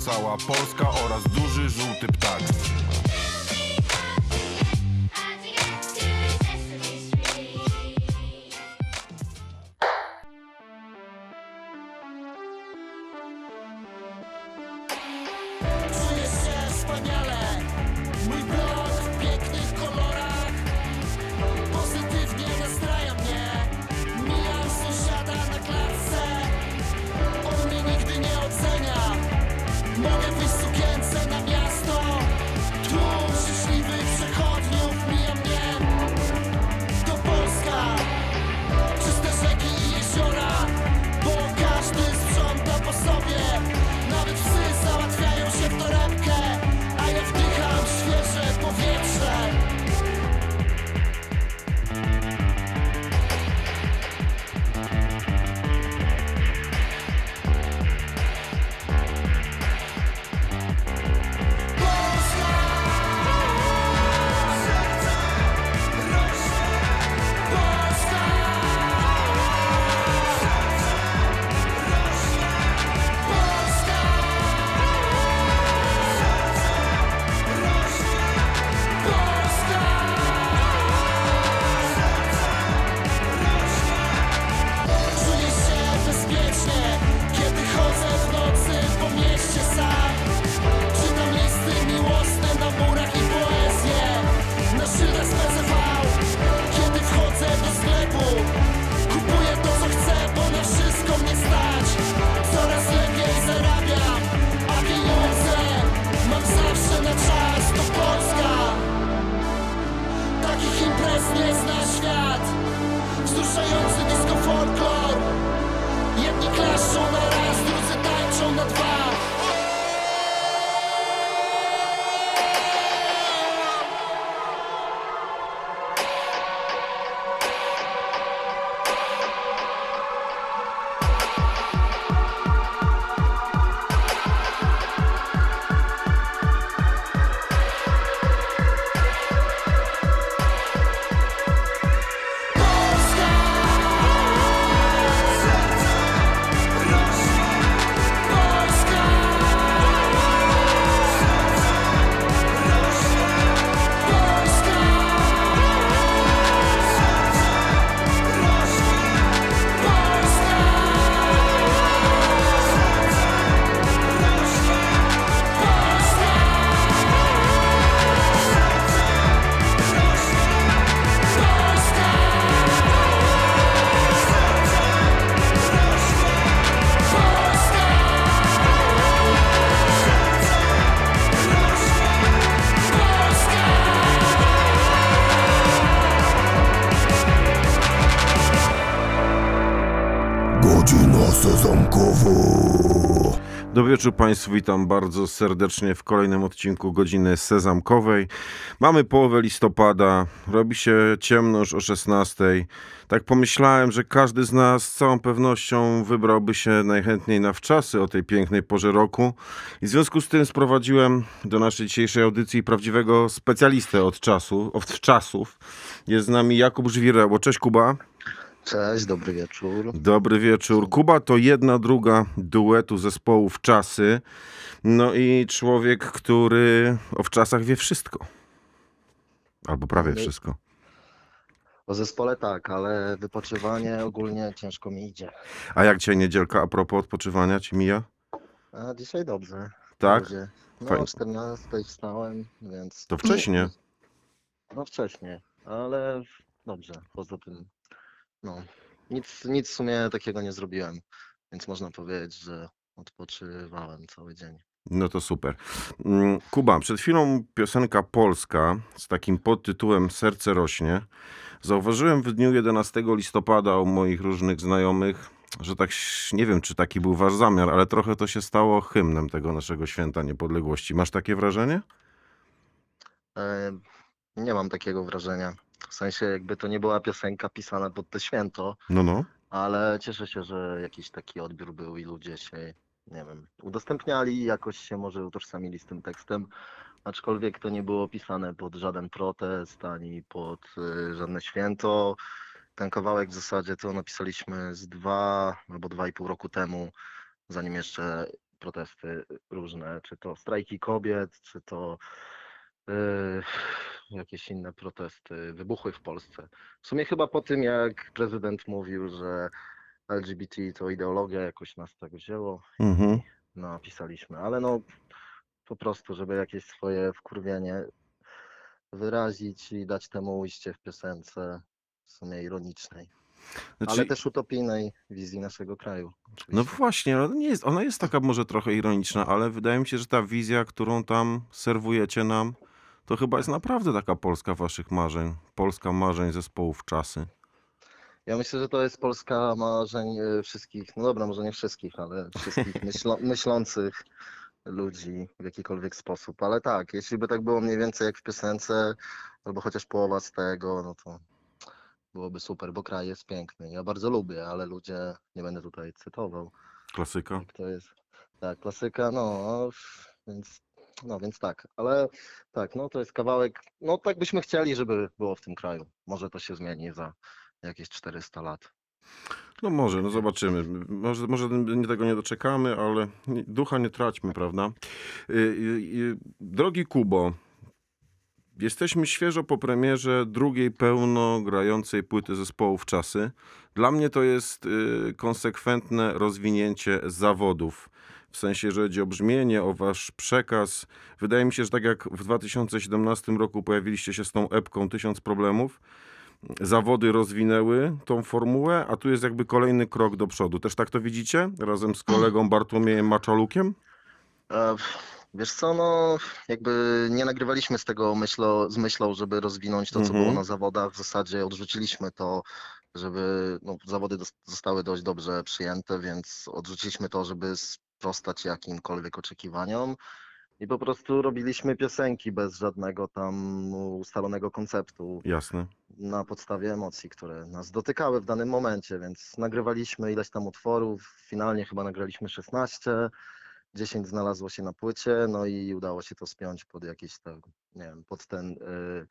cała Polska oraz duży żółty ptak Sezamkowa. Dobry wieczór Państwu, witam bardzo serdecznie w kolejnym odcinku Godziny Sezamkowej. Mamy połowę listopada, robi się ciemno już o 16. Tak pomyślałem, że każdy z nas z całą pewnością wybrałby się najchętniej na wczasy o tej pięknej porze roku. I w związku z tym sprowadziłem do naszej dzisiejszej audycji prawdziwego specjalistę od czasu, od wczasów. Jest z nami Jakub Żwireło. Cześć Kuba. Cześć, dobry wieczór. Dobry wieczór. Kuba to jedna druga duetu zespołu Wczasy. No i człowiek, który o wczasach wie wszystko. Albo prawie wszystko. O zespole tak, ale wypoczywanie ogólnie ciężko mi idzie. A jak dzisiaj niedzielka a propos odpoczywania ci mija? A dzisiaj dobrze. Tak? Ludzie. No Fajnie. o 14 wstałem, więc. To wcześnie. No wcześniej, ale dobrze. Poza tym, no. Nic, nic w sumie takiego nie zrobiłem, więc można powiedzieć, że odpoczywałem cały dzień. No to super. Mm, Kuba, przed chwilą piosenka polska z takim podtytułem Serce rośnie. Zauważyłem w dniu 11 listopada u moich różnych znajomych, że tak, nie wiem czy taki był wasz zamiar, ale trochę to się stało hymnem tego naszego święta niepodległości. Masz takie wrażenie? E, nie mam takiego wrażenia. W sensie, jakby to nie była piosenka pisana pod to święto, No, no. ale cieszę się, że jakiś taki odbiór był i ludzie się nie wiem, udostępniali i jakoś się może utożsamili z tym tekstem, aczkolwiek to nie było pisane pod żaden protest ani pod y, żadne święto. Ten kawałek w zasadzie to napisaliśmy z dwa albo dwa i pół roku temu, zanim jeszcze protesty różne, czy to strajki kobiet, czy to y, jakieś inne protesty wybuchły w Polsce. W sumie chyba po tym, jak prezydent mówił, że LGBT to ideologia, jakoś nas tak wzięło, Mhm. napisaliśmy, ale no po prostu, żeby jakieś swoje wkurwienie wyrazić i dać temu ujście w piosence w sumie ironicznej, Znaczy, ale też utopijnej wizji naszego kraju. No oczywiście. właśnie, ale nie jest, ona jest taka może trochę ironiczna, ale wydaje mi się, że ta wizja, którą tam serwujecie nam, to chyba jest naprawdę taka Polska waszych marzeń. Polska marzeń zespołów czasy. Ja myślę, że to jest Polska marzeń e, wszystkich, no dobra, może nie wszystkich, ale wszystkich myślących ludzi w jakikolwiek sposób. Ale tak, jeśli by tak było mniej więcej jak w piosence, albo chociaż połowa z tego, no to byłoby super, bo kraj jest piękny. Ja bardzo lubię, ale ludzie, nie będę tutaj cytował, Klasyka. jak to jest, tak, klasyka, no, więc, no, więc tak, ale tak, no to jest kawałek, no tak byśmy chcieli, żeby było w tym kraju. Może to się zmieni za jakieś 400 lat. No może, no zobaczymy. Może, może tego nie doczekamy, ale ducha nie traćmy, prawda? Y, y, y, Drogi Kubo, jesteśmy świeżo po premierze drugiej pełno grającej płyty zespołów czasy. Dla mnie to jest konsekwentne rozwinięcie zawodów. W sensie, że chodzi o brzmienie, o wasz przekaz. Wydaje mi się, że tak jak w 2017 roku pojawiliście się z tą epką Tysiąc Problemów, zawody rozwinęły tą formułę, a tu jest jakby kolejny krok do przodu. Też tak to widzicie? Razem z kolegą Bartłomiejem Maczalukiem? E, Wiesz co, no jakby nie nagrywaliśmy z tego myślo, z myślą, żeby rozwinąć to, co Mhm. było na zawodach. W zasadzie odrzuciliśmy to, żeby no, zawody zostały dość dobrze przyjęte, więc odrzuciliśmy to, żeby sprostać jakimkolwiek oczekiwaniom. I po prostu robiliśmy piosenki bez żadnego tam ustalonego konceptu. Jasne. na podstawie emocji, które nas dotykały w danym momencie, więc nagrywaliśmy ileś tam utworów, finalnie chyba nagraliśmy 16, 10 znalazło się na płycie, no i udało się to spiąć pod jakiś tam, nie wiem, pod ten y,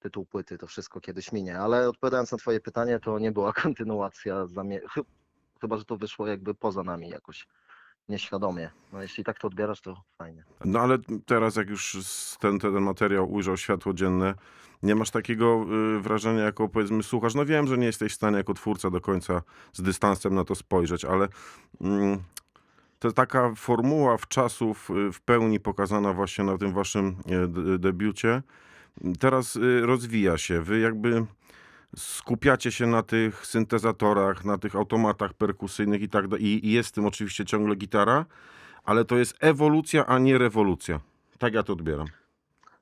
tytuł płyty, to wszystko kiedyś minie, ale odpowiadając na twoje pytanie, to nie była kontynuacja, zamie- chy- chyba, że to wyszło jakby poza nami jakoś nieświadomie, no jeśli tak to odbierasz, to fajnie. No ale teraz, jak już ten, ten materiał ujrzał światło dzienne, nie masz takiego y, wrażenia, jako powiedzmy słuchasz, no wiem, że nie jesteś w stanie jako twórca do końca z dystansem na to spojrzeć, ale mm, to taka formuła w czasów y, w pełni pokazana właśnie na tym waszym y, debiucie, teraz y, rozwija się. Wy jakby skupiacie się na tych syntezatorach, na tych automatach perkusyjnych i tak dalej. I jest tym oczywiście ciągle gitara, ale to jest ewolucja, a nie rewolucja. Tak ja to odbieram.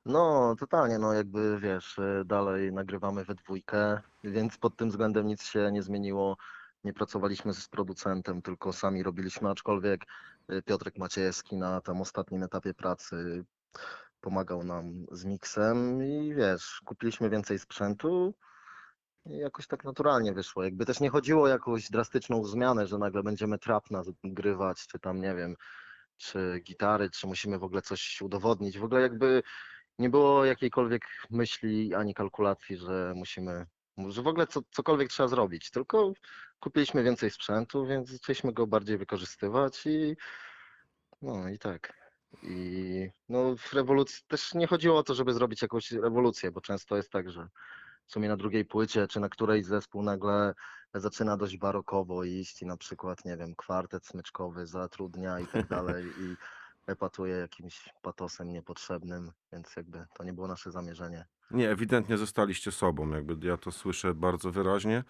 No, totalnie, no jakby wiesz, y, dalej nagrywamy we dwójkę, więc pod tym względem nic się nie zmieniło. Nie pracowaliśmy z producentem, tylko sami robiliśmy, aczkolwiek y, Piotrek Maciejewski na tam ostatnim etapie pracy pomagał nam z miksem i wiesz, kupiliśmy więcej sprzętu jakoś tak naturalnie wyszło. Jakby też nie chodziło o jakąś drastyczną zmianę, że nagle będziemy trap nagrywać, czy tam nie wiem, czy gitary, czy musimy w ogóle coś udowodnić. W ogóle jakby nie było jakiejkolwiek myśli ani kalkulacji, że musimy, że w ogóle co, cokolwiek trzeba zrobić, tylko kupiliśmy więcej sprzętu, więc zaczęliśmy go bardziej wykorzystywać i no i tak. I no w rewolucji też nie chodziło o to, żeby zrobić jakąś rewolucję, bo często jest tak, że w sumie na drugiej płycie, czy na którejś zespół nagle zaczyna dość barokowo iść i na przykład, nie wiem, kwartet smyczkowy zatrudnia i tak dalej i epatuje jakimś patosem niepotrzebnym, więc jakby to nie było nasze zamierzenie. Nie, ewidentnie zostaliście sobą, jakby ja to słyszę bardzo wyraźnie.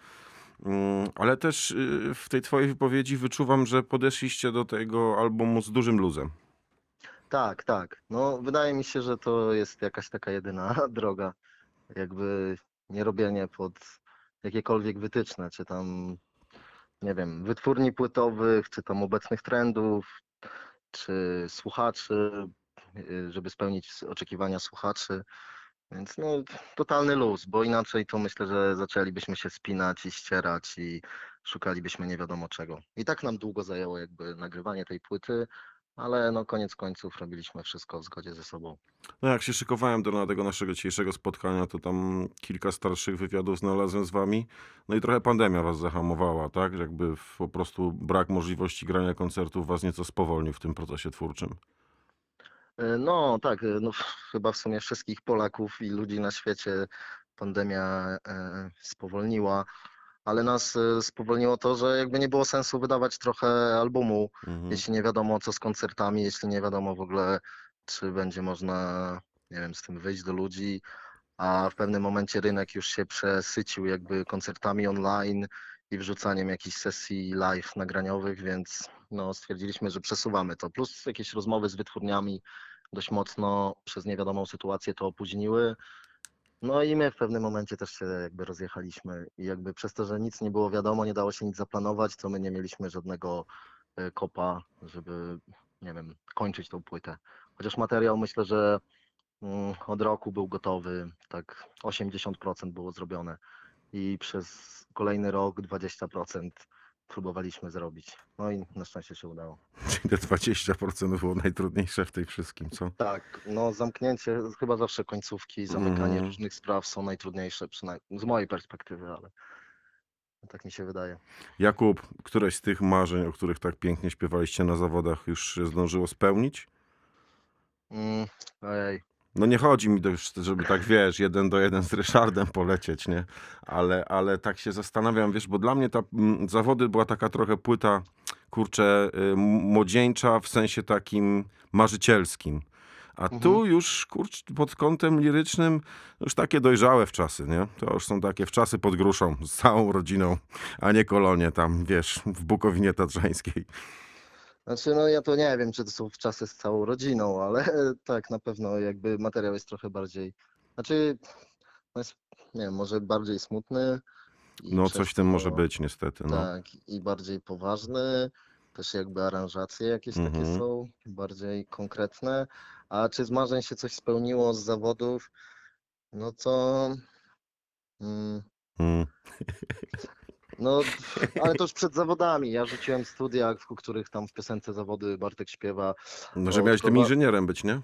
Mm, Ale też y, w tej twojej wypowiedzi wyczuwam, że podeszliście do tego albumu z dużym luzem. Tak, tak. No wydaje mi się, że to jest jakaś taka jedyna droga. Jakby nie robienie pod jakiekolwiek wytyczne, czy tam, nie wiem, wytwórni płytowych, czy tam obecnych trendów, czy słuchaczy, y, żeby spełnić oczekiwania słuchaczy. Więc no, totalny luz, bo inaczej to myślę, że zaczęlibyśmy się spinać i ścierać i szukalibyśmy nie wiadomo czego. I tak nam długo zajęło jakby nagrywanie tej płyty, ale no koniec końców robiliśmy wszystko w zgodzie ze sobą. No jak się szykowałem do tego naszego dzisiejszego spotkania, to tam kilka starszych wywiadów znalazłem z wami. No i trochę pandemia was zahamowała, tak? Jakby po prostu brak możliwości grania koncertów was nieco spowolnił w tym procesie twórczym. E, No tak, e, no, chyba w sumie wszystkich Polaków i ludzi na świecie pandemia e, spowolniła, ale nas e, spowolniło to, że jakby nie było sensu wydawać trochę albumu, Mhm. jeśli nie wiadomo co z koncertami, jeśli nie wiadomo w ogóle, czy będzie można, nie wiem, z tym wyjść do ludzi, a w pewnym momencie rynek już się przesycił jakby koncertami online i wrzucaniem jakichś sesji live nagraniowych, więc no, stwierdziliśmy, że przesuwamy to. Plus jakieś rozmowy z wytwórniami dość mocno przez niewiadomą sytuację to opóźniły. No i my w pewnym momencie też się jakby rozjechaliśmy i jakby przez to, że nic nie było wiadomo, nie dało się nic zaplanować, to my nie mieliśmy żadnego e, kopa, żeby, nie wiem, kończyć tą płytę. Chociaż materiał myślę, że mm, od roku był gotowy, tak 80% było zrobione i przez kolejny rok 20% próbowaliśmy zrobić. No i na szczęście się udało. Czyli te 20% było najtrudniejsze w tej wszystkim, co? Tak, no zamknięcie, chyba zawsze końcówki, zamykanie Mhm. różnych spraw są najtrudniejsze, przynajmniej z mojej perspektywy, ale tak mi się wydaje. Jakub, któreś z tych marzeń, o których tak pięknie śpiewaliście na zawodach, już się zdążyło spełnić? Mm, ojej, No nie chodzi mi, do, żeby tak, wiesz, jeden do jeden z Ryszardem polecieć, nie? Ale, ale tak się zastanawiam, wiesz, bo dla mnie ta mm, zawody była taka trochę płyta, kurczę, y, m- młodzieńcza w sensie takim marzycielskim. A tu Mhm. już, kurcz, pod kątem lirycznym, już takie dojrzałe w czasy, nie? To już są takie w czasy pod gruszą, z całą rodziną, a nie kolonie tam, wiesz, w Bukowinie Tatrzańskiej. Znaczy, no ja to nie wiem, czy to są czasy z całą rodziną, ale tak, na pewno jakby materiał jest trochę bardziej, znaczy, no jest, nie wiem, może bardziej smutny. i No przez coś w tym może być niestety, no. Tak, i bardziej poważny, też jakby aranżacje jakieś takie Mhm. są, bardziej konkretne. A czy z marzeń się coś spełniło z zawodów? No to. Mm, Mm. no, ale to już przed zawodami. Ja rzuciłem studia, w których tam w piosence zawody Bartek śpiewa. No, że O, miałeś tym inżynierem być, nie?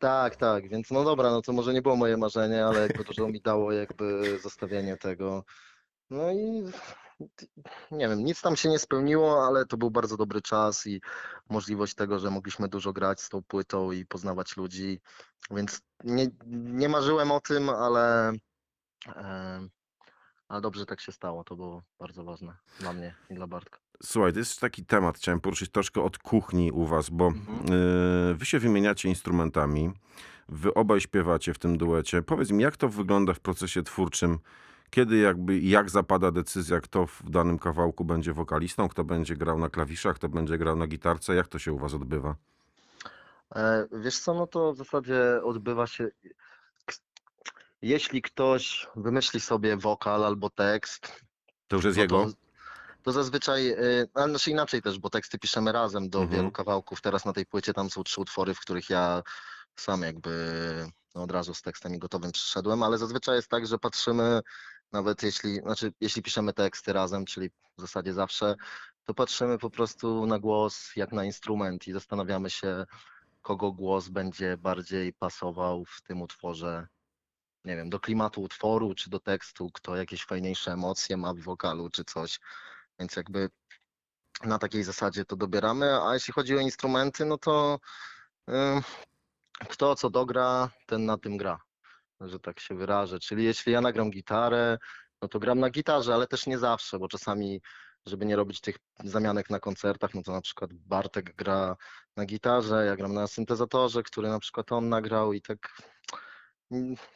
Tak, tak, więc no dobra, no to może nie było moje marzenie, ale jakby dużo mi dało jakby zostawienie tego. No i nie wiem, nic tam się nie spełniło, ale to był bardzo dobry czas i możliwość tego, że mogliśmy dużo grać z tą płytą i poznawać ludzi, więc nie, nie marzyłem o tym, ale, e, ale dobrze tak się stało, to było bardzo ważne dla mnie i dla Bartka. Słuchaj, to jest taki temat, chciałem poruszyć troszkę od kuchni u was, bo Mhm. y, wy się wymieniacie instrumentami, wy obaj śpiewacie w tym duecie. Powiedz mi, jak to wygląda w procesie twórczym? Kiedy jakby, jak zapada decyzja, kto w danym kawałku będzie wokalistą, kto będzie grał na klawiszach, kto będzie grał na gitarce? Jak to się u was odbywa? E, Wiesz co, no to w zasadzie odbywa się. Jeśli ktoś wymyśli sobie wokal albo tekst, To już jest no jego? to, to zazwyczaj, y, ale znaczy inaczej też, bo teksty piszemy razem do Mhm. wielu kawałków. Teraz na tej płycie tam są trzy utwory, w których ja sam jakby no od razu z tekstem i gotowym przyszedłem, ale zazwyczaj jest tak, że patrzymy, nawet jeśli, znaczy jeśli piszemy teksty razem, czyli w zasadzie zawsze, to patrzymy po prostu na głos jak na instrument i zastanawiamy się, kogo głos będzie bardziej pasował w tym utworze, nie wiem, do klimatu utworu, czy do tekstu, kto jakieś fajniejsze emocje ma w wokalu, czy coś. Więc jakby na takiej zasadzie to dobieramy, a jeśli chodzi o instrumenty, no to ym, kto co dogra, ten na tym gra, że tak się wyrażę. Czyli jeśli ja nagram gitarę, no to gram na gitarze, ale też nie zawsze, bo czasami, żeby nie robić tych zamianek na koncertach, no to na przykład Bartek gra na gitarze, ja gram na syntezatorze, który na przykład on nagrał i tak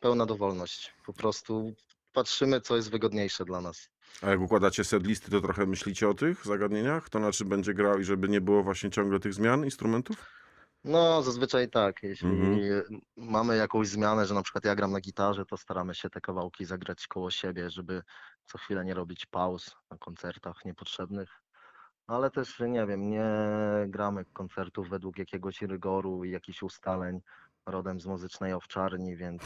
pełna dowolność. Po prostu patrzymy, co jest wygodniejsze dla nas. A jak układacie setlisty, to trochę myślicie o tych zagadnieniach? Kto na czym będzie grał i żeby nie było właśnie ciągle tych zmian instrumentów? No, zazwyczaj tak. Jeśli Mhm. mamy jakąś zmianę, że na przykład ja gram na gitarze, to staramy się te kawałki zagrać koło siebie, żeby co chwilę nie robić pauz na koncertach niepotrzebnych. Ale też, nie wiem, nie gramy koncertów według jakiegoś rygoru i jakichś ustaleń. Rodem z muzycznej owczarni, więc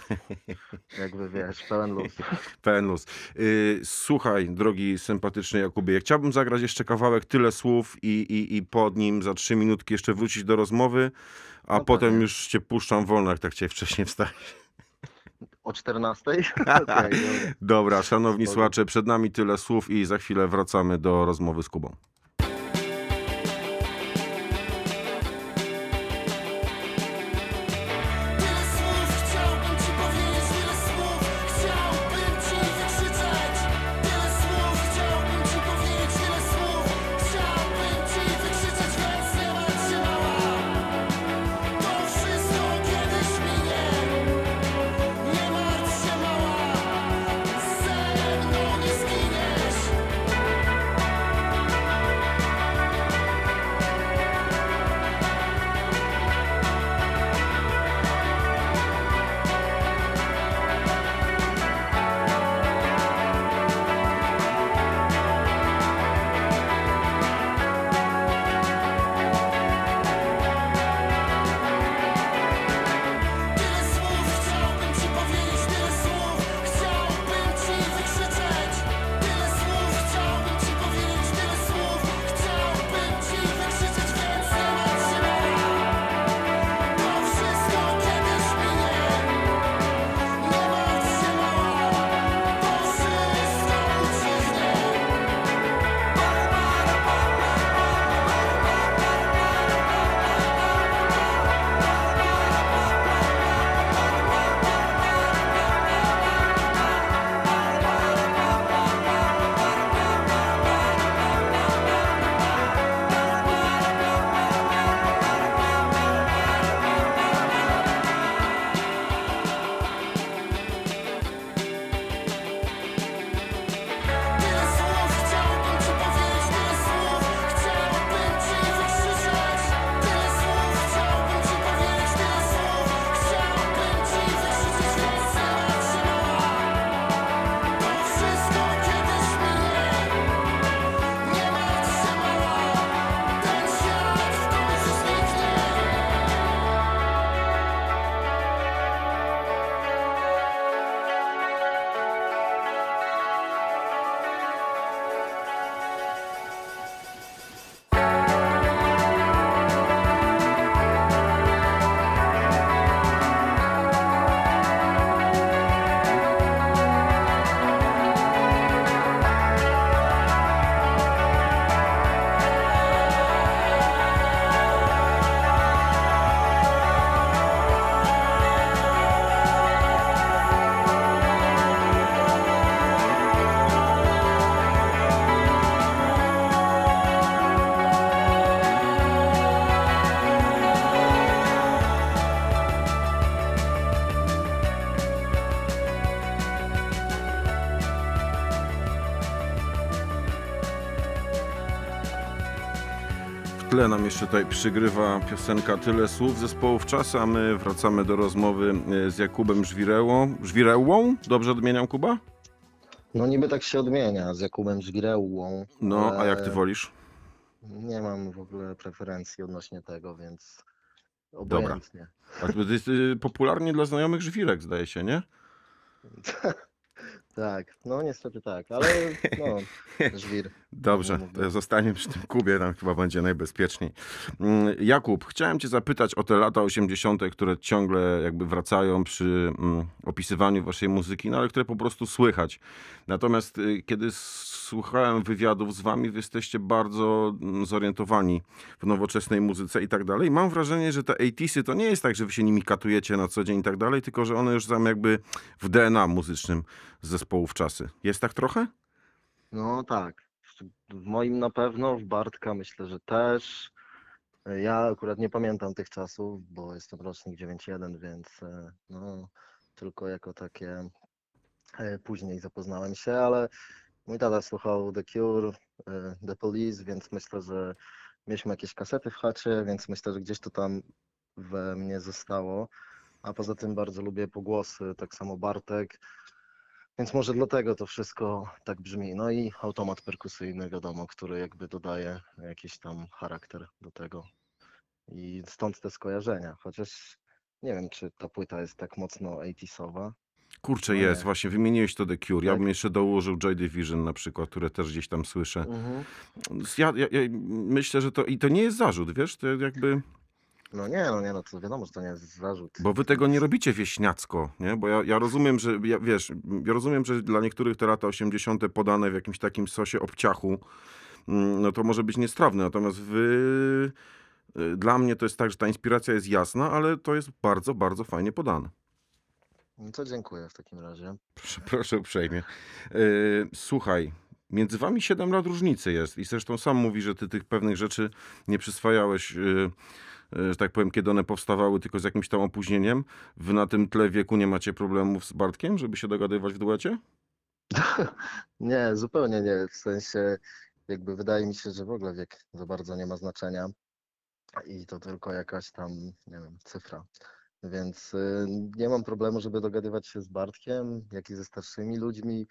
jakby wiesz, pełen luz. Pełen luz. Y, Słuchaj, drogi sympatyczny Jakubie, chciałbym zagrać jeszcze kawałek tyle słów i, i, i pod nim za trzy minutki jeszcze wrócić do rozmowy, a No potem już cię puszczam wolno, jak tak cię wcześniej wstać. O 14? Okej, dobra. Szanowni słuchacze, przed nami tyle słów i za chwilę wracamy do rozmowy z Kubą. Tle nam jeszcze tutaj przygrywa piosenka Tyle słów zespołów Czas, a my wracamy do rozmowy e, z Jakubem Żwirełą. Żwirełą? Dobrze odmieniam, Kuba? No niby tak się odmienia z Jakubem Żwirełłą. No, a jak ty wolisz? Nie mam w ogóle preferencji odnośnie tego, więc obojętnie. A to jest y, popularnie dla znajomych Żwirek, zdaje się, nie? Tak, no niestety tak, ale no, żwir. Dobrze, to zostaniemy przy tym Kubie, tam chyba będzie najbezpieczniej. Mm, Jakub, chciałem cię zapytać o te lata 80., które ciągle jakby wracają przy mm, opisywaniu waszej muzyki, no ale które po prostu słychać. Natomiast y, kiedy słuchałem wywiadów z wami, wy jesteście bardzo mm, zorientowani w nowoczesnej muzyce i tak dalej. Mam wrażenie, że te 80sy to nie jest tak, że wy się nimi katujecie na co dzień i tak dalej, tylko że one już są jakby w DNA muzycznym zespołów czasy. Jest tak trochę? No tak, w moim na pewno, w Bartka myślę, że też. Ja akurat nie pamiętam tych czasów, bo jestem rocznik 9.1, więc e, no, tylko jako takie e, później zapoznałem się, ale mój tata słuchał The Cure, e, The Police, więc myślę, że mieliśmy jakieś kasety w chacie, więc myślę, że gdzieś to tam we mnie zostało. A poza tym bardzo lubię pogłosy, tak samo Bartek. Więc może dlatego to wszystko tak brzmi. No i automat perkusyjny, wiadomo, który jakby dodaje jakiś tam charakter do tego. I stąd te skojarzenia. Chociaż Nie wiem, czy ta płyta jest tak mocno 80sowa. Kurczę, No jest, nie. właśnie wymieniłeś to The Cure. Ja Tak. bym jeszcze dołożył Joy Division na przykład, które też gdzieś tam słyszę. Mhm. Ja, ja, ja myślę, że to i to nie jest zarzut, wiesz, to jakby, No nie, no nie, no to wiadomo, że to nie jest zarzut. bo wy tego nie robicie wieśniacko, nie? Bo ja, ja rozumiem, że, ja, wiesz, ja rozumiem, że dla niektórych te lata 80. podane w jakimś takim sosie obciachu, mm, no to może być niestrawne, natomiast wy, y, dla mnie to jest tak, że ta inspiracja jest jasna, ale to jest bardzo, bardzo fajnie podane. No to dziękuję w takim razie. Proszę, proszę uprzejmie. Yy, słuchaj, między wami 7 lat różnicy jest i zresztą sam mówi, że ty tych pewnych rzeczy nie przyswajałeś, yy, yy, że tak powiem, kiedy one powstawały, tylko z jakimś tam opóźnieniem. Wy na tym tle wieku nie macie problemów z Bartkiem, żeby się dogadywać w duecie? Nie, zupełnie nie. W sensie, jakby wydaje mi się, że w ogóle wiek za bardzo nie ma znaczenia i to tylko jakaś tam, nie wiem, cyfra. Więc y, nie mam problemu, żeby dogadywać się z Bartkiem, jak i ze starszymi ludźmi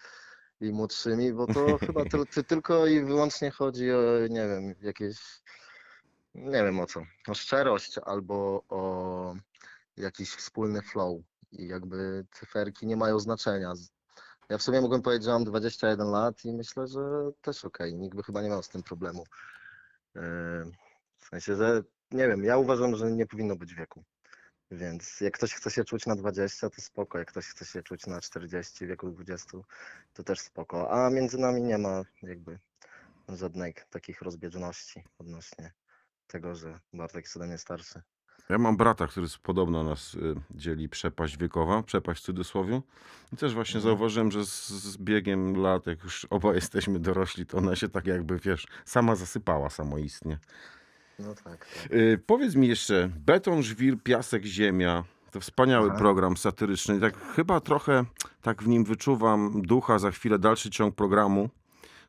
i młodszymi, bo to chyba tyl, ty, tylko i wyłącznie chodzi o, nie wiem, jakieś, nie wiem o co, o szczerość albo o jakiś wspólny flow i jakby cyferki nie mają znaczenia. Ja w sumie mogłem powiedzieć, że mam 21 lat i myślę, że też okej, nikt by chyba nie miał z tym problemu. Yy, W sensie, że nie wiem, ja uważam, że nie powinno być wieku. Więc jak ktoś chce się czuć na 20, to spoko. Jak ktoś chce się czuć na 40, wieku 20, to też spoko. A między nami nie ma jakby żadnych takich rozbieżności odnośnie tego, że Bartek jest ode mnie starszy. Ja mam brata, który z- podobno nas y, dzieli przepaść wiekowa, przepaść w cudzysłowie. I też właśnie Mhm. zauważyłem, że z, z biegiem lat, jak już oba jesteśmy dorośli, to ona się tak jakby, wiesz, sama zasypała samoistnie. No tak. tak. Y, powiedz mi jeszcze, beton, żwir, piasek, ziemia. To wspaniały Aha. program satyryczny. Tak chyba trochę tak w nim wyczuwam ducha za chwilę dalszy ciąg programu.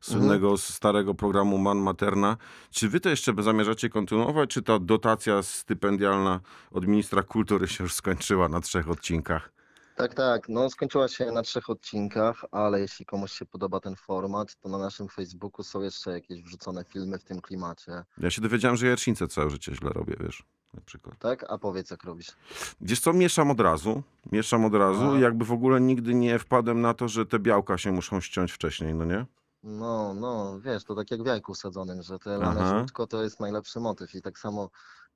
Słynnego z starego programu Man Materna. Czy wy to jeszcze zamierzacie kontynuować, czy ta dotacja stypendialna od ministra kultury się już skończyła na trzech odcinkach? Tak, tak. No, skończyła się na trzech odcinkach, ale jeśli komuś się podoba ten format, to na naszym Facebooku są jeszcze jakieś wrzucone filmy w tym klimacie. Ja się dowiedziałem, że jajecznicę całe życie źle robię, wiesz, na przykład. Tak? A powiedz, jak robisz. Wiesz co, mieszam od razu, mieszam od razu i jakby w ogóle nigdy nie wpadłem na to, że te białka się muszą ściąć wcześniej, no nie? No, no, wiesz, to tak jak w jajku sadzonym, że Aha. żółtko to jest najlepszy motyw i tak samo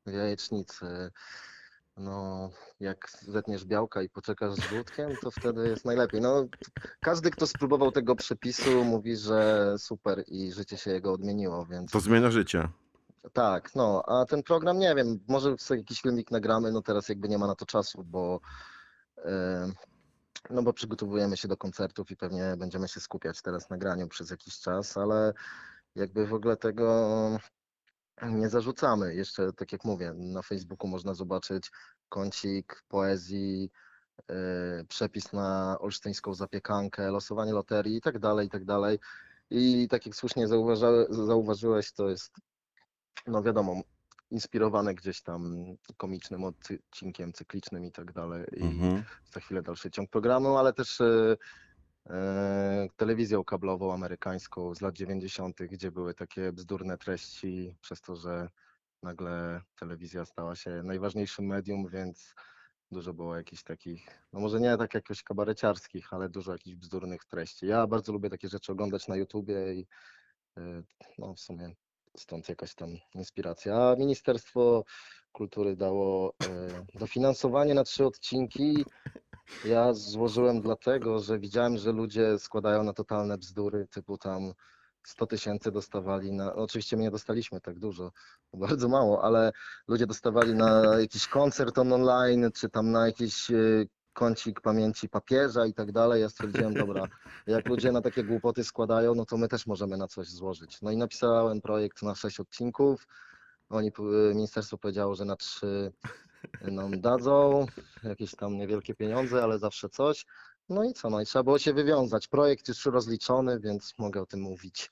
w jajecznicy. No, jak zetniesz białka i poczekasz z żółtkiem, to wtedy jest najlepiej. No, każdy, kto spróbował tego przepisu, mówi, że super i życie się jego odmieniło, więc... To zmienia życie. Tak, no, a ten program nie wiem, może sobie jakiś filmik nagramy, no teraz jakby nie ma na to czasu, bo e, no bo przygotowujemy się do koncertów i pewnie będziemy się skupiać teraz na graniu przez jakiś czas, ale jakby w ogóle tego nie zarzucamy. Jeszcze tak jak mówię, na Facebooku można zobaczyć kącik poezji, e, przepis na olsztyńską zapiekankę, losowanie loterii i tak dalej, i tak dalej. I tak jak słusznie zauważyłeś, to jest no wiadomo, inspirowane gdzieś tam komicznym odcinkiem cyklicznym i tak dalej. I Mhm. za chwilę dalszy ciąg programu, ale też e, e, telewizją kablową amerykańską z lat 90., gdzie były takie bzdurne treści, przez to, że nagle telewizja stała się najważniejszym medium, więc dużo było jakichś takich, no może nie tak jakoś kabareciarskich, ale dużo jakichś bzdurnych treści. Ja bardzo lubię takie rzeczy oglądać na YouTubie i e, no w sumie stąd jakaś tam inspiracja. Ministerstwo Kultury dało e, dofinansowanie na trzy odcinki. Ja złożyłem dlatego, że widziałem, że ludzie składają na totalne bzdury, typu tam 100 tysięcy dostawali na. Oczywiście my nie dostaliśmy tak dużo, bardzo mało, ale ludzie dostawali na jakiś koncert on online, czy tam na jakiś e, kącik pamięci papieża i tak dalej. Ja stwierdziłem, dobra, jak ludzie na takie głupoty składają, no to my też możemy na coś złożyć. No i napisałem projekt na sześć odcinków. Oni, ministerstwo powiedziało, że na trzy nam dadzą, jakieś tam niewielkie pieniądze, ale zawsze coś. No i co, no i trzeba było się wywiązać. Projekt już rozliczony, więc mogę o tym mówić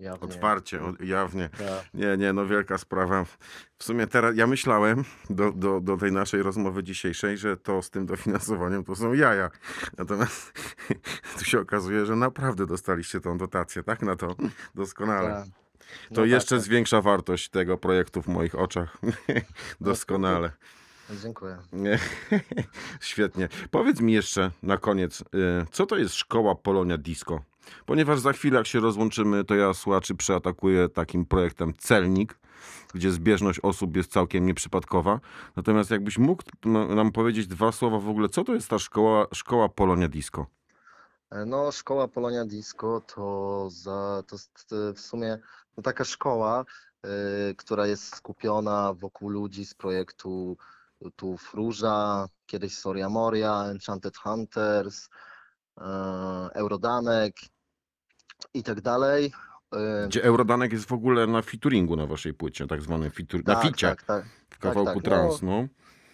jawnie. Otwarcie, o- jawnie. Tak. Nie, nie, no wielka sprawa. W sumie teraz ja myślałem do, do, do tej naszej rozmowy dzisiejszej, że to z tym dofinansowaniem to są jaja. Natomiast tu się okazuje, że naprawdę dostaliście tą dotację, tak? Na to doskonale. Tak. To No jeszcze tak, tak. zwiększa wartość tego projektu w moich oczach. Doskonale. Dziękuję. Nie. Świetnie. Powiedz mi jeszcze na koniec, y, co to jest szkoła Polonia Disco? Ponieważ za chwilę, jak się rozłączymy, to ja słuchaczy przeatakuję takim projektem Celnik, gdzie zbieżność osób jest całkiem nieprzypadkowa. Natomiast jakbyś mógł m- nam powiedzieć dwa słowa w ogóle, co to jest ta szkoła, szkoła Polonia Disco? E, No, szkoła Polonia Disco to, za, to e, w sumie no, taka szkoła, e, która jest skupiona wokół ludzi z projektu tu Róża, kiedyś Soria Moria, Enchanted Hunters, Eurodanek i tak dalej. E, Gdzie Eurodanek jest w ogóle na featuringu na waszej płycie, tak zwanym featur- na tak, ficie, tak, tak, w kawałku tak, no. trans, no.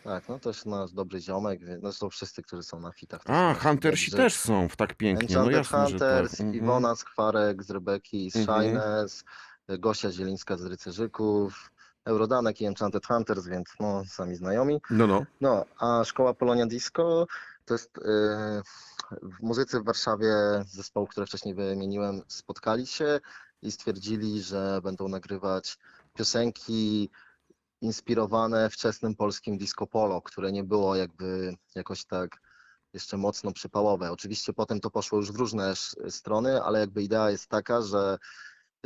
tak, no to jest nasz dobry ziomek, no są wszyscy, którzy są na fitach. A, Huntersi też są w tak pięknie, no jasne, że tak. Hunters, Mhm. Iwona Skwarek z Rebeki z Mhm. Shines, Gosia Zielińska z Rycerzyków, Eurodanek i Enchanted Hunters, więc no, sami znajomi. No, no. No, a Szkoła Polonia Disco to jest yy, w muzycy w Warszawie zespołu, które wcześniej wymieniłem, spotkali się i stwierdzili, że będą nagrywać piosenki inspirowane wczesnym polskim disco polo, które nie było jakby jakoś tak jeszcze mocno przypałowe. Oczywiście potem to poszło już w różne strony, ale jakby idea jest taka, że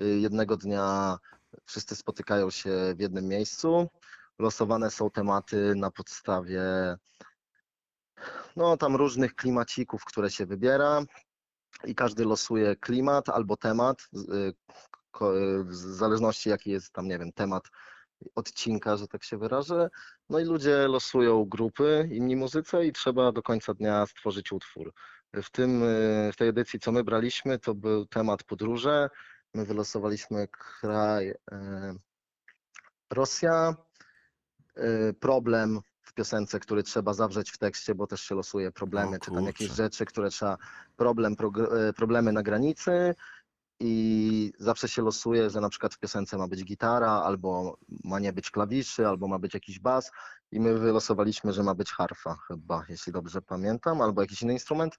y, jednego dnia wszyscy spotykają się w jednym miejscu. Losowane są tematy na podstawie no tam różnych klimacików, które się wybiera i każdy losuje klimat albo temat, y, y, w zależności jaki jest tam, nie wiem, temat odcinka, że tak się wyrażę. No i ludzie losują grupy, inni muzycy i trzeba do końca dnia stworzyć utwór. W tym, y, w tej edycji, co my braliśmy, to był temat podróże. My wylosowaliśmy kraj y, Rosja, y, problem w piosence, który trzeba zawrzeć w tekście, bo też się losuje problemy, czy tam jakieś kurczę. rzeczy, które trzeba, problem, progr- y, problemy na granicy i zawsze się losuje, że na przykład w piosence ma być gitara, albo ma nie być klawiszy, albo ma być jakiś bas i my wylosowaliśmy, że ma być harfa chyba, jeśli dobrze pamiętam, albo jakiś inny instrument.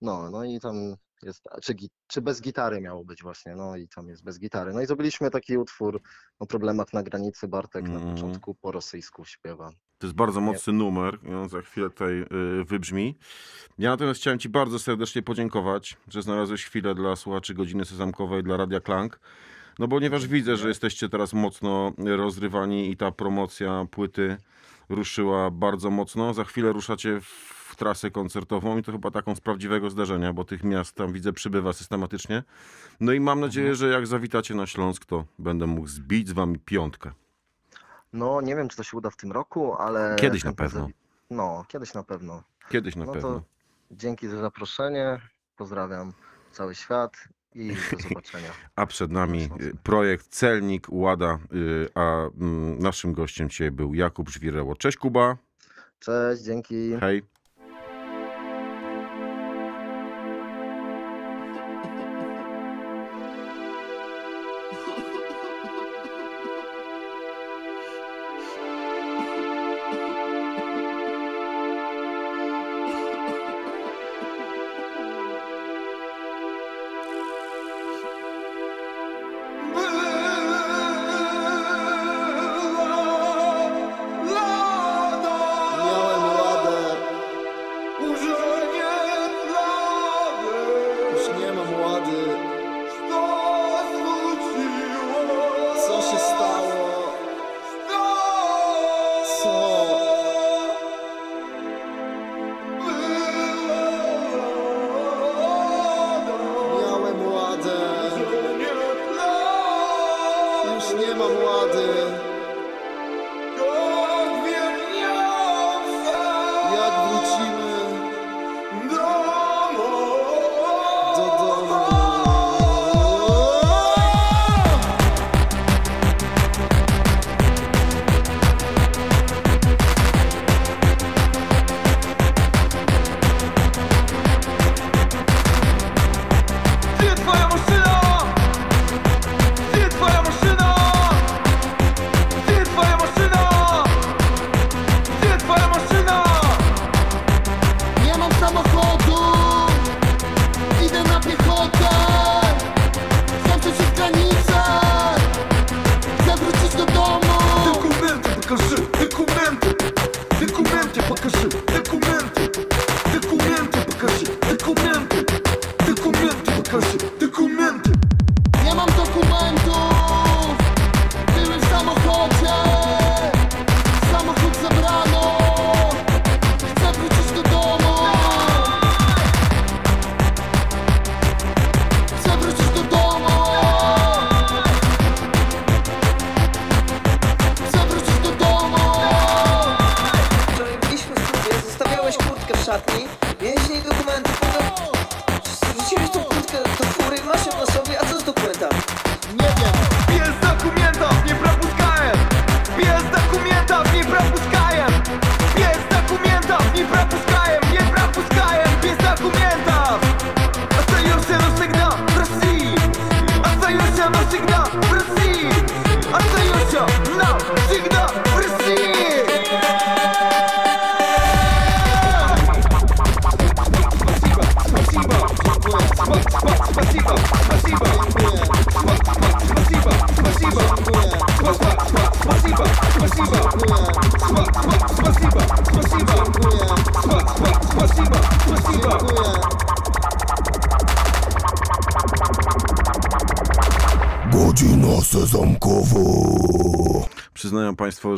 No, no i tam jest, czy, czy bez gitary miało być właśnie, no i tam jest bez gitary. No i zrobiliśmy taki utwór o problemach na granicy, Bartek Mhm. na początku po rosyjsku śpiewa. To jest bardzo mocny numer i on za chwilę tutaj y, wybrzmi. Ja natomiast chciałem Ci bardzo serdecznie podziękować, że znalazłeś chwilę dla słuchaczy Godziny Sezamkowej, dla Radia Klank. No ponieważ widzę, że jesteście teraz mocno rozrywani i ta promocja płyty ruszyła bardzo mocno. Za chwilę ruszacie w trasę koncertową i to chyba taką z prawdziwego zdarzenia, bo tych miast tam widzę przybywa systematycznie. No i mam nadzieję, że jak zawitacie na Śląsk, to będę mógł zbić z Wami piątkę. No nie wiem, czy to się uda w tym roku, ale... Kiedyś na pewno. No, kiedyś na pewno. Kiedyś na No pewno. dzięki za zaproszenie, pozdrawiam cały świat i do zobaczenia. A przed nami y, projekt Celnik Łada, y, a mm, naszym gościem dzisiaj był Jakub Żwireło. Cześć Kuba, Cześć, dzięki. hej.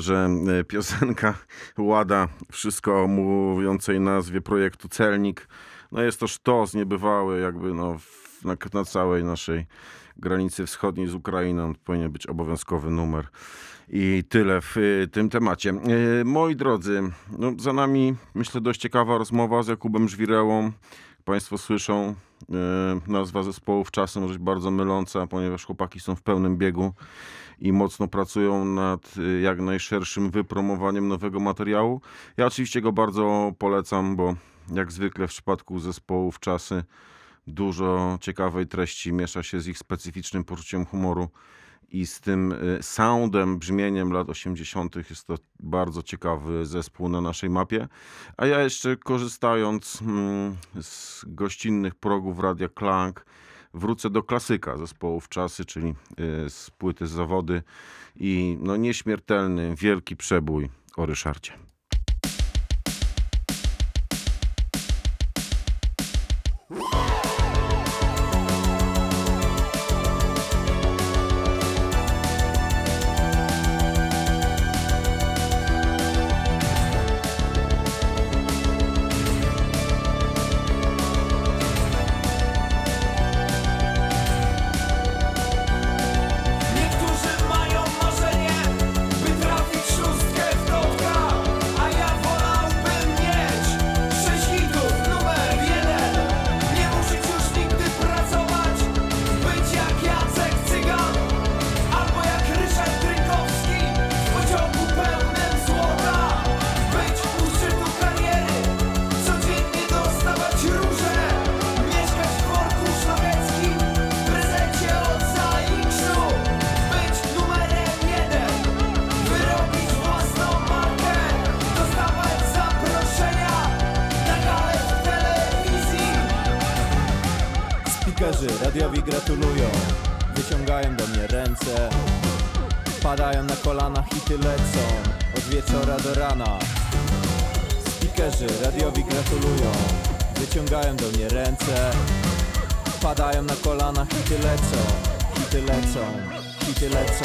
Że e, piosenka Łada, wszystko mówiącej nazwie projektu Celnik, no jest to sztos niebywały, jakby no w, na, na całej naszej granicy wschodniej z Ukrainą powinien być obowiązkowy numer. I tyle w y, tym temacie. Y, Moi drodzy, no za nami myślę dość ciekawa rozmowa z Jakubem Żwirełą. Państwo słyszą, nazwa zespołów czasem może być bardzo myląca, ponieważ chłopaki są w pełnym biegu i mocno pracują nad y, jak najszerszym wypromowaniem nowego materiału. Ja oczywiście go bardzo polecam, bo jak zwykle w przypadku zespołów czasy dużo ciekawej treści miesza się z ich specyficznym poczuciem humoru i z tym y, soundem, brzmieniem lat 80. Jest to bardzo ciekawy zespół na naszej mapie. A ja jeszcze korzystając mm, z gościnnych progów Radia Klank, wrócę do klasyka zespołów czasy, czyli y, z płyty Zawody i no, nieśmiertelny, wielki przebój o Ryszardzie. Spikerzy radiowi gratulują, wyciągają do mnie ręce. Padają na kolana, hity lecą, od wieczora do rana. Spikerzy radiowi gratulują, wyciągają do mnie ręce. Padają na kolana, hity lecą, hity lecą, hity lecą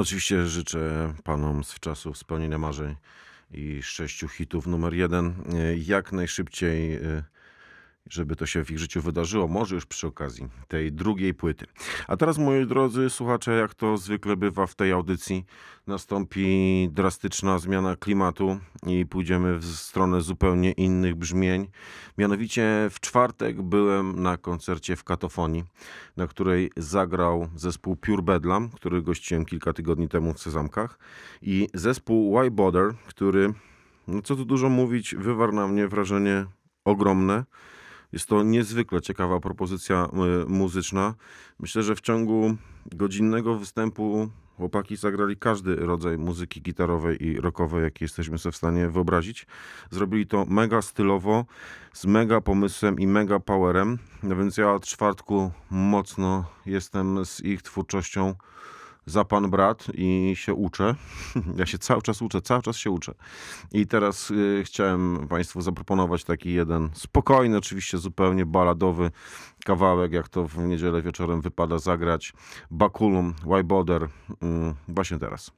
No oczywiście życzę panom z czasów spełnienia marzeń i sześciu hitów numer jeden e, jak najszybciej, e, żeby to się w ich życiu wydarzyło, może już przy okazji tej drugiej płyty. A teraz, moi drodzy słuchacze, jak to zwykle bywa w tej audycji, nastąpi drastyczna zmiana klimatu i pójdziemy w stronę zupełnie innych brzmień. Mianowicie w czwartek byłem na koncercie w Katofonii, na której zagrał zespół Pure Bedlam, który gościłem kilka tygodni temu w Sezamkach i zespół Why Bother, który, no co tu dużo mówić, wywarł na mnie wrażenie ogromne. Jest to niezwykle ciekawa propozycja y, muzyczna. Myślę, że w ciągu godzinnego występu chłopaki zagrali każdy rodzaj muzyki gitarowej i rockowej, jaki jesteśmy sobie w stanie wyobrazić. Zrobili to mega stylowo, z mega pomysłem i mega powerem. No więc ja od czwartku mocno jestem z ich twórczością za pan brat i się uczę. Ja się cały czas uczę, cały czas się uczę. I teraz y, chciałem Państwu zaproponować taki jeden spokojny, oczywiście zupełnie baladowy kawałek, jak to w niedzielę wieczorem wypada zagrać. Bakulum, Why Bother, mm, właśnie teraz.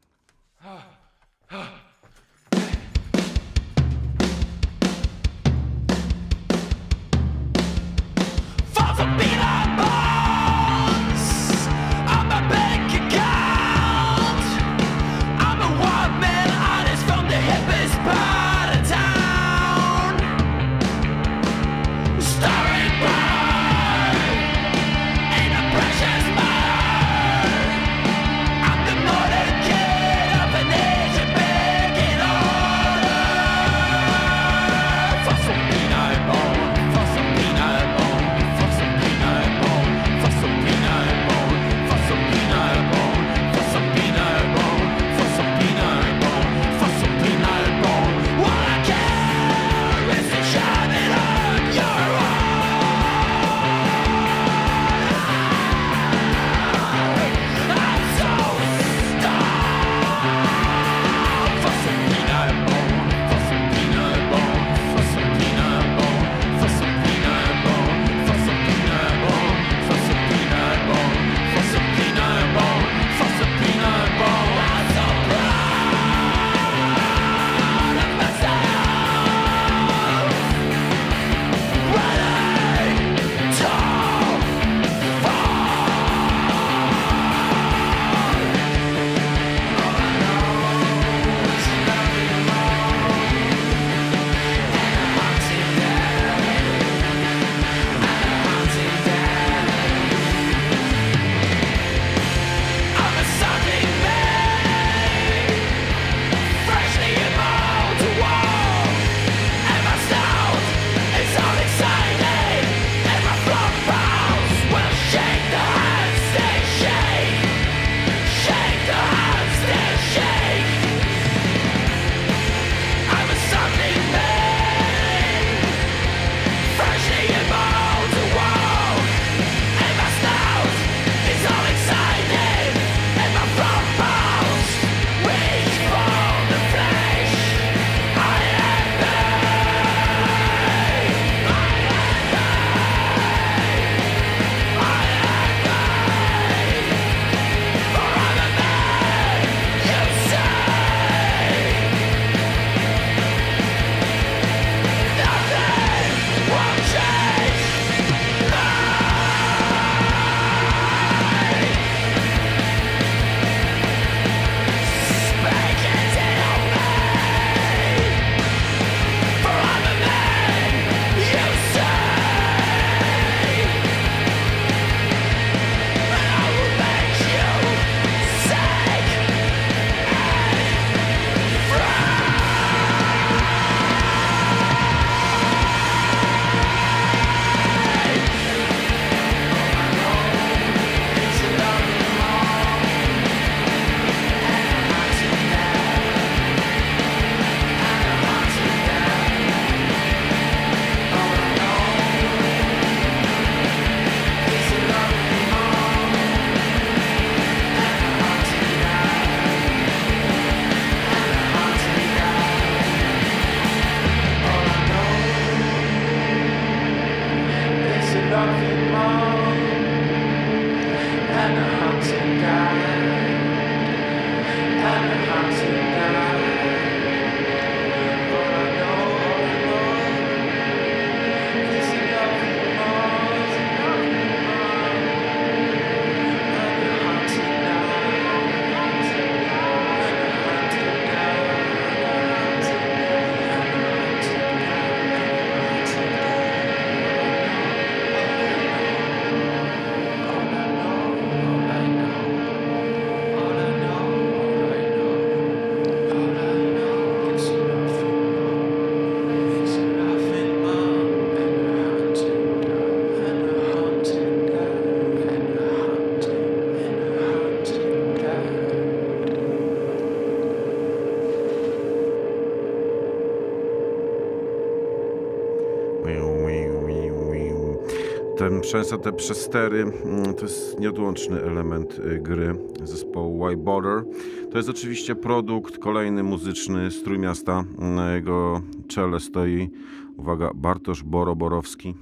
Często te przestery mm, to jest nieodłączny element y, gry zespołu Why Border. To jest oczywiście produkt kolejny muzyczny z Trójmiasta. Na jego czele stoi, uwaga, Bartosz Boroborowski.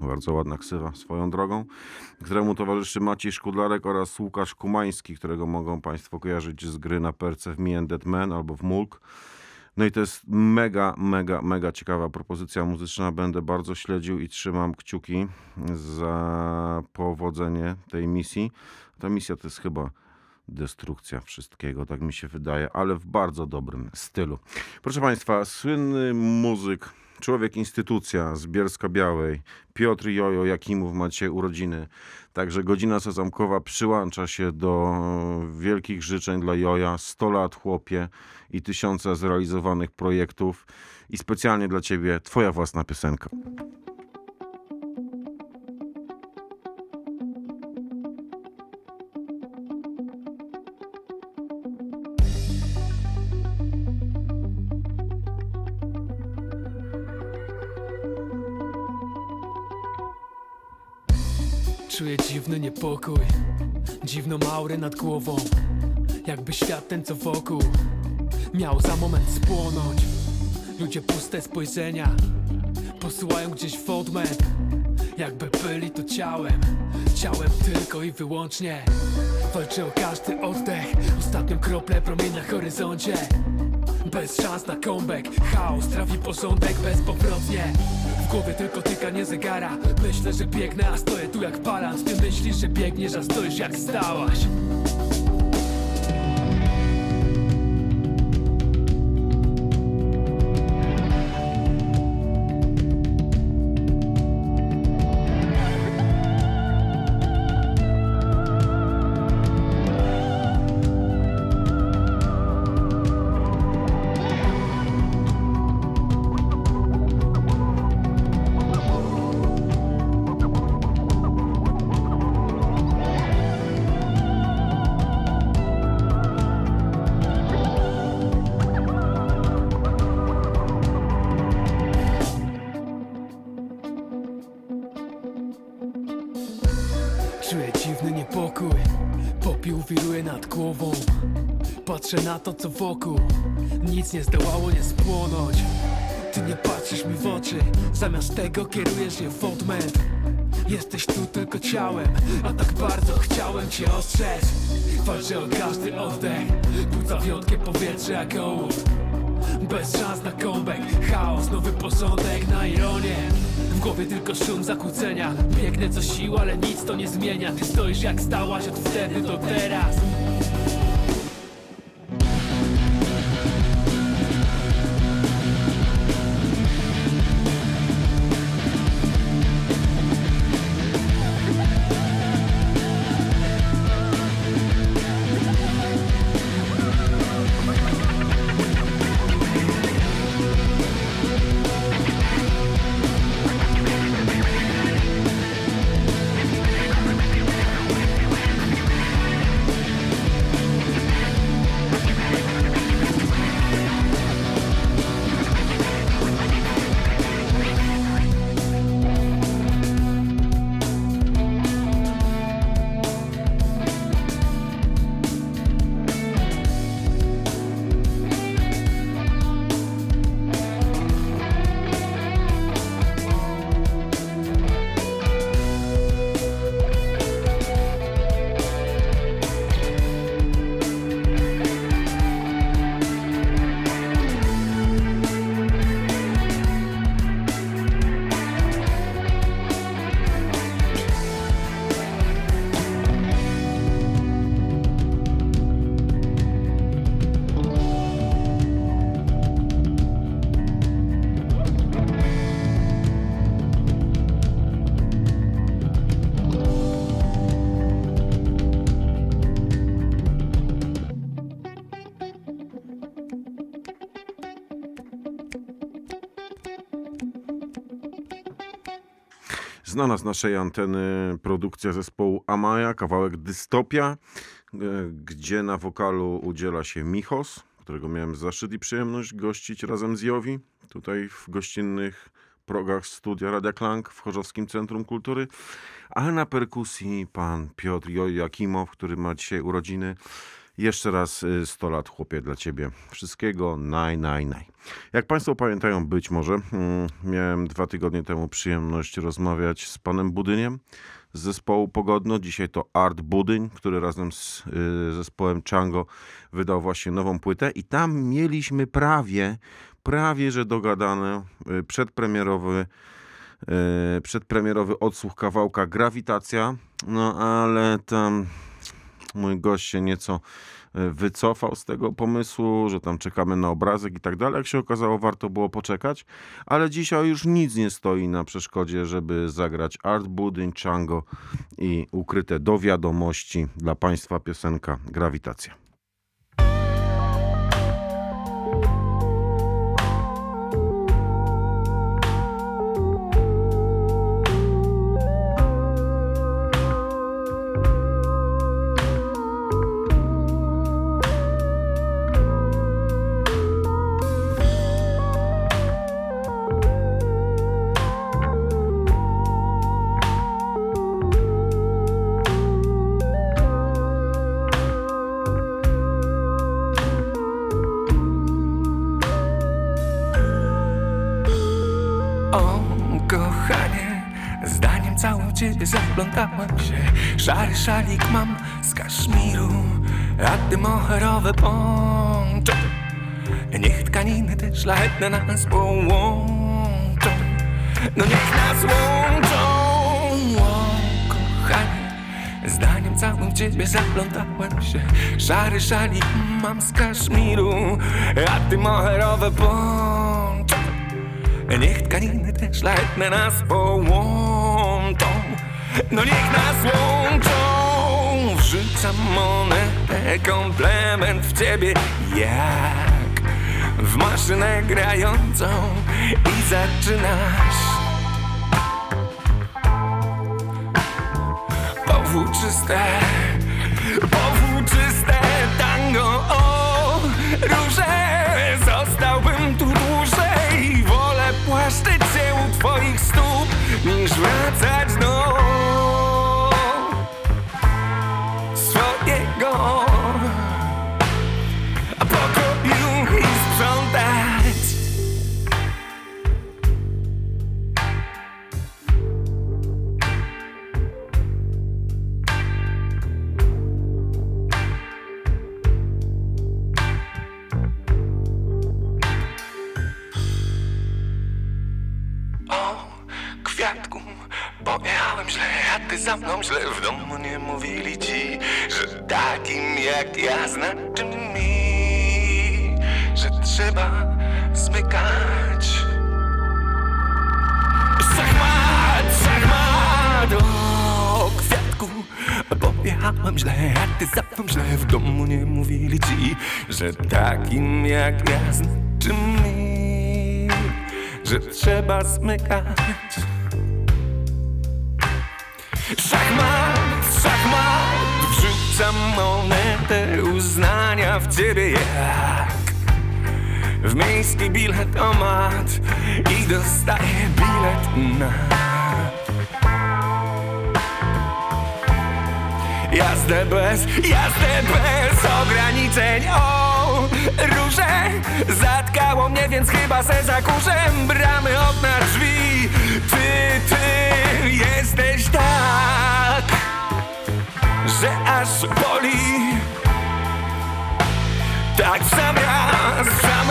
Bardzo ładna ksywa swoją drogą, któremu towarzyszy Maciej Szkudlarek oraz Łukasz Kumański, którego mogą Państwo kojarzyć z gry na perce w Me and Dead Man albo w Mulk. No i to jest mega, mega, mega ciekawa propozycja muzyczna. Będę bardzo śledził i trzymam kciuki za powodzenie tej misji. Ta misja to jest chyba destrukcja wszystkiego, tak mi się wydaje, ale w bardzo dobrym stylu. Proszę Państwa, słynny muzyk, człowiek instytucja z Bielska Białej, Piotr Jojo Jakimów macie urodziny. Także godzina sezamkowa przyłącza się do wielkich życzeń dla Joja. 100 lat chłopie i tysiące zrealizowanych projektów. I specjalnie dla Ciebie Twoja własna piosenka. Czuję dziwny niepokój, dziwną aurę nad głową Jakby świat ten co wokół miał za moment spłonąć. Ludzie puste spojrzenia posyłają gdzieś w odmęt Jakby byli to ciałem, ciałem tylko i wyłącznie. Walczę o każdy oddech, ostatnią kroplę promień na horyzoncie. Bez szans na comeback Chaos trawi porządek bezpowrotnie W głowie tylko tykanie zegara. Myślę, że biegnę, a stoję tu jak balans Ty myślisz, że biegniesz, a stoisz jak stałaś to co wokół. Nic nie zdołało nie spłonąć. Ty nie patrzysz mi w oczy Zamiast tego kierujesz je w odmęt. Jesteś tu tylko ciałem A tak bardzo chciałem cię ostrzec. Walczę o każdy oddech Budzę wiotkie powietrze jak ołów. Bez szans na comeback Chaos, nowy porządek na ironię. W głowie tylko szum zakłócenia. Biegnę co siła, ale nic to nie zmienia. Ty stoisz jak stałaś od wtedy do teraz Znana z naszej anteny produkcja zespołu Amaya, kawałek Dystopia, e, gdzie na wokalu udziela się Michos, którego miałem zaszczyt i przyjemność gościć razem z Jowi, tutaj w gościnnych progach studia Radia Klank w Chorzowskim Centrum Kultury, a na perkusji pan Piotr Jojakimow, który ma dzisiaj urodziny. Jeszcze raz y, 100 lat, chłopie, dla ciebie. Wszystkiego naj, naj, naj. Jak Państwo pamiętają, być może, mm, miałem dwa tygodnie temu przyjemność rozmawiać z panem Budyniem z zespołu Pogodno. Dzisiaj to Art Budyń, który razem z y, zespołem Chango wydał właśnie nową płytę i tam mieliśmy prawie, prawie, że dogadane y, przedpremierowy y, przedpremierowy odsłuch kawałka Grawitacja, no ale tam mój gość się nieco e, wycofał z tego pomysłu, że tam czekamy na obrazek i tak dalej. Jak się okazało, warto było poczekać, ale dzisiaj już nic nie stoi na przeszkodzie, żeby zagrać Art Budyń, Chango i ukryte do wiadomości dla Państwa piosenka Grawitacja. Szalik mam z kaszmiru, a ty moherowe poncho Niech tkaniny te szlachetne nas połączą. No niech nas łączą. O, kochanie, zdaniem całym w ciebie zaplątałem się. Szary szalik mam z kaszmiru, a ty moherowe poncho Niech tkaniny te szlachetne nas połączą. No niech nas łączą Wrzucam monetę, komplement w ciebie Jak w maszynę grającą I zaczynasz. Powłóczyste, powłóczyste tango O róże, zostałbym tu dłużej. Wolę płaszczyć się u twoich stóp Niż wracać do zmykać. Szachmat, szachmat, wrzucam monetę uznania w ciebie jak w miejski biletomat i dostaję bilet na Jazdę bez, jazdę bez ograniczeń O, róże. Zatkało mnie, więc chyba se zakurzę. Bramy, okna, drzwi. Ty, ty jesteś tak Że aż boli. Tak w raz, w sam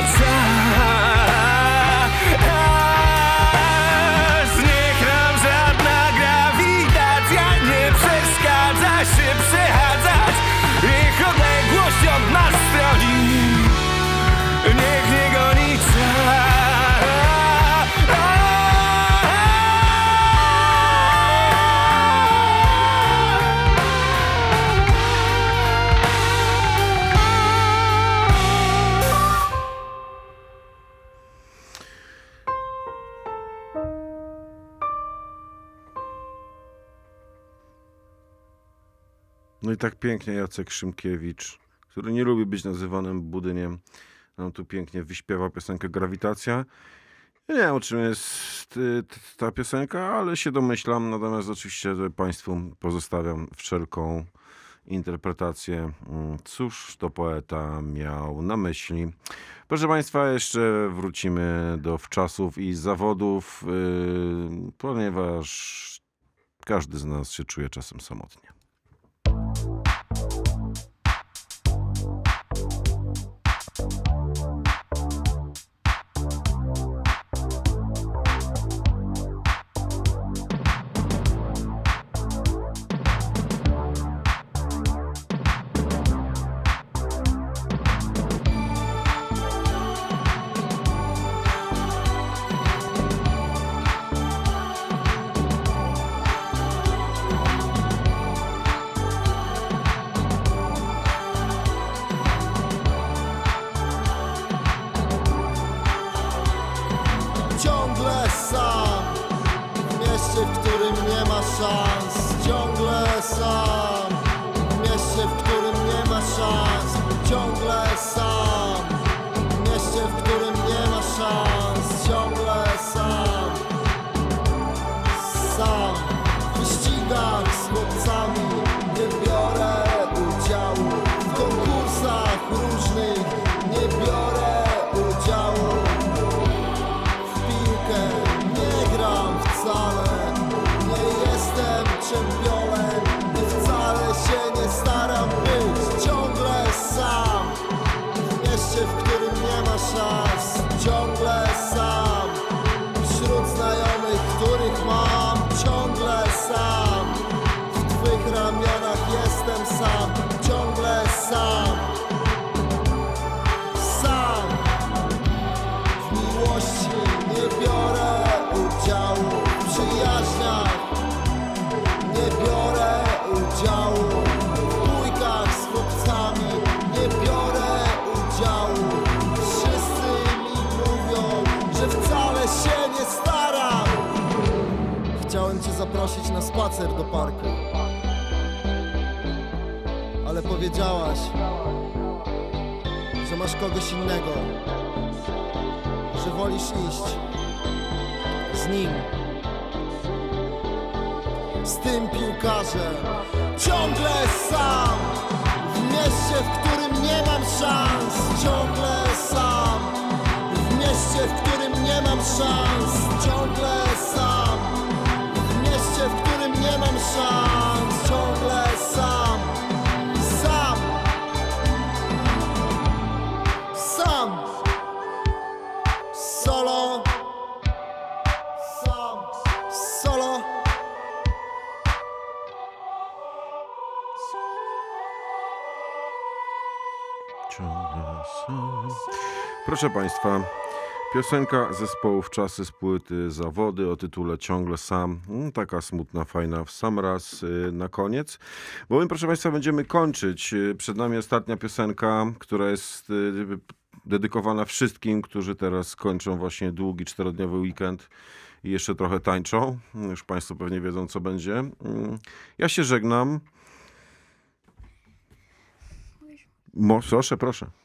nie tak pięknie Jacek Szymkiewicz, który nie lubi być nazywanym budyniem, nam tu pięknie wyśpiewa piosenkę Grawitacja. Ja nie wiem, o czym jest y, ta piosenka, ale się domyślam, natomiast oczywiście Państwu pozostawiam wszelką interpretację, mm, cóż to poeta miał na myśli. Proszę Państwa, jeszcze wrócimy do wczasów i zawodów, yy, ponieważ każdy z nas się czuje czasem samotnie. Zaprosić na spacer do parku. Ale powiedziałaś, że masz kogoś innego że wolisz iść z nim, z tym piłkarzem, ciągle sam, w mieście, w którym nie mam szans, ciągle sam, w mieście, w którym nie mam szans, ciągle sam, nie mam szans, ciągle sam, sam, sam. Solo Sam Solo Ciągle sam. Proszę Państwa, piosenka zespołu Wczasy z płyty Zawody o tytule Ciągle sam. Mm, Taka smutna, fajna w sam raz y, na koniec. Bo my, proszę Państwa, będziemy kończyć. Y, Przed nami ostatnia piosenka, która jest y, dedykowana wszystkim, którzy teraz kończą właśnie długi czterodniowy weekend i jeszcze trochę tańczą. Już Państwo pewnie wiedzą, co będzie. Mm, Ja się żegnam. Mo, proszę, proszę.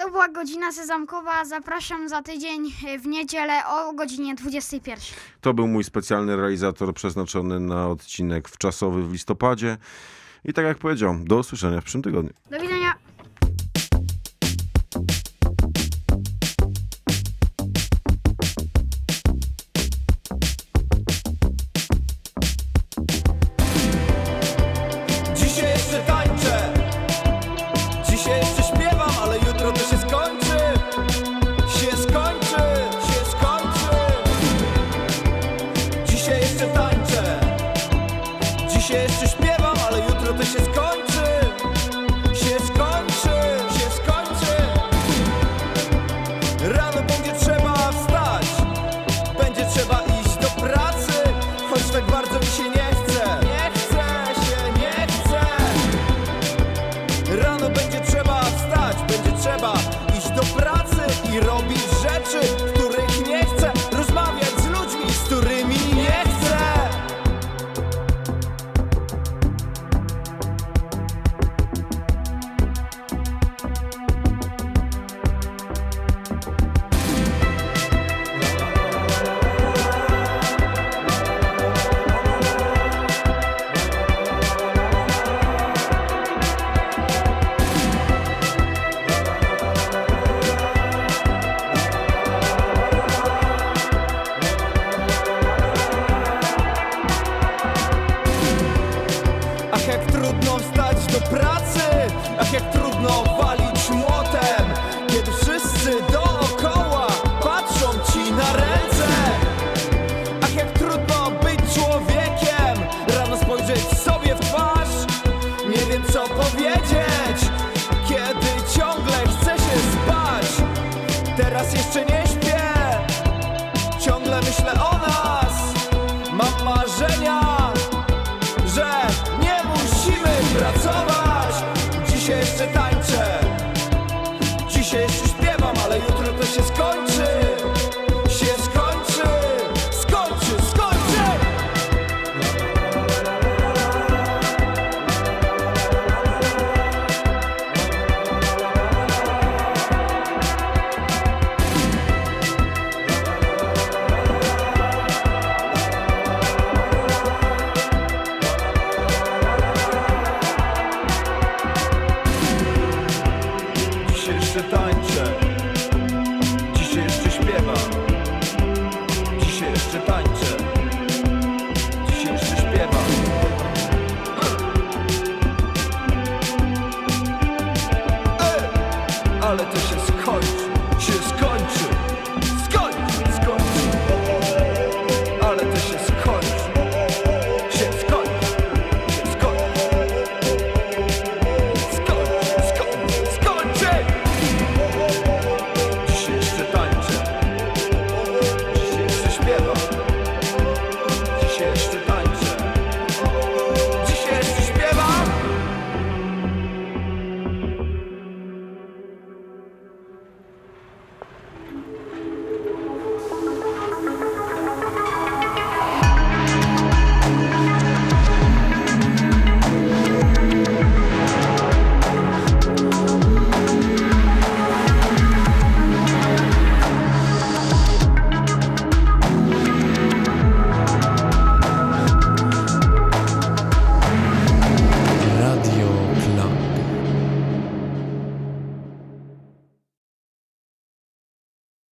To była godzina sezamkowa. Zapraszam za tydzień e, w niedzielę o godzinie 21. To był mój specjalny realizator przeznaczony na odcinek wczasowy w listopadzie. I tak jak powiedział, do usłyszenia w przyszłym tygodniu. Do widzenia. Pracować. Dzisiaj jeszcze tańczę. Dzisiaj jeszcze śpiewam, ale jutro to się skończy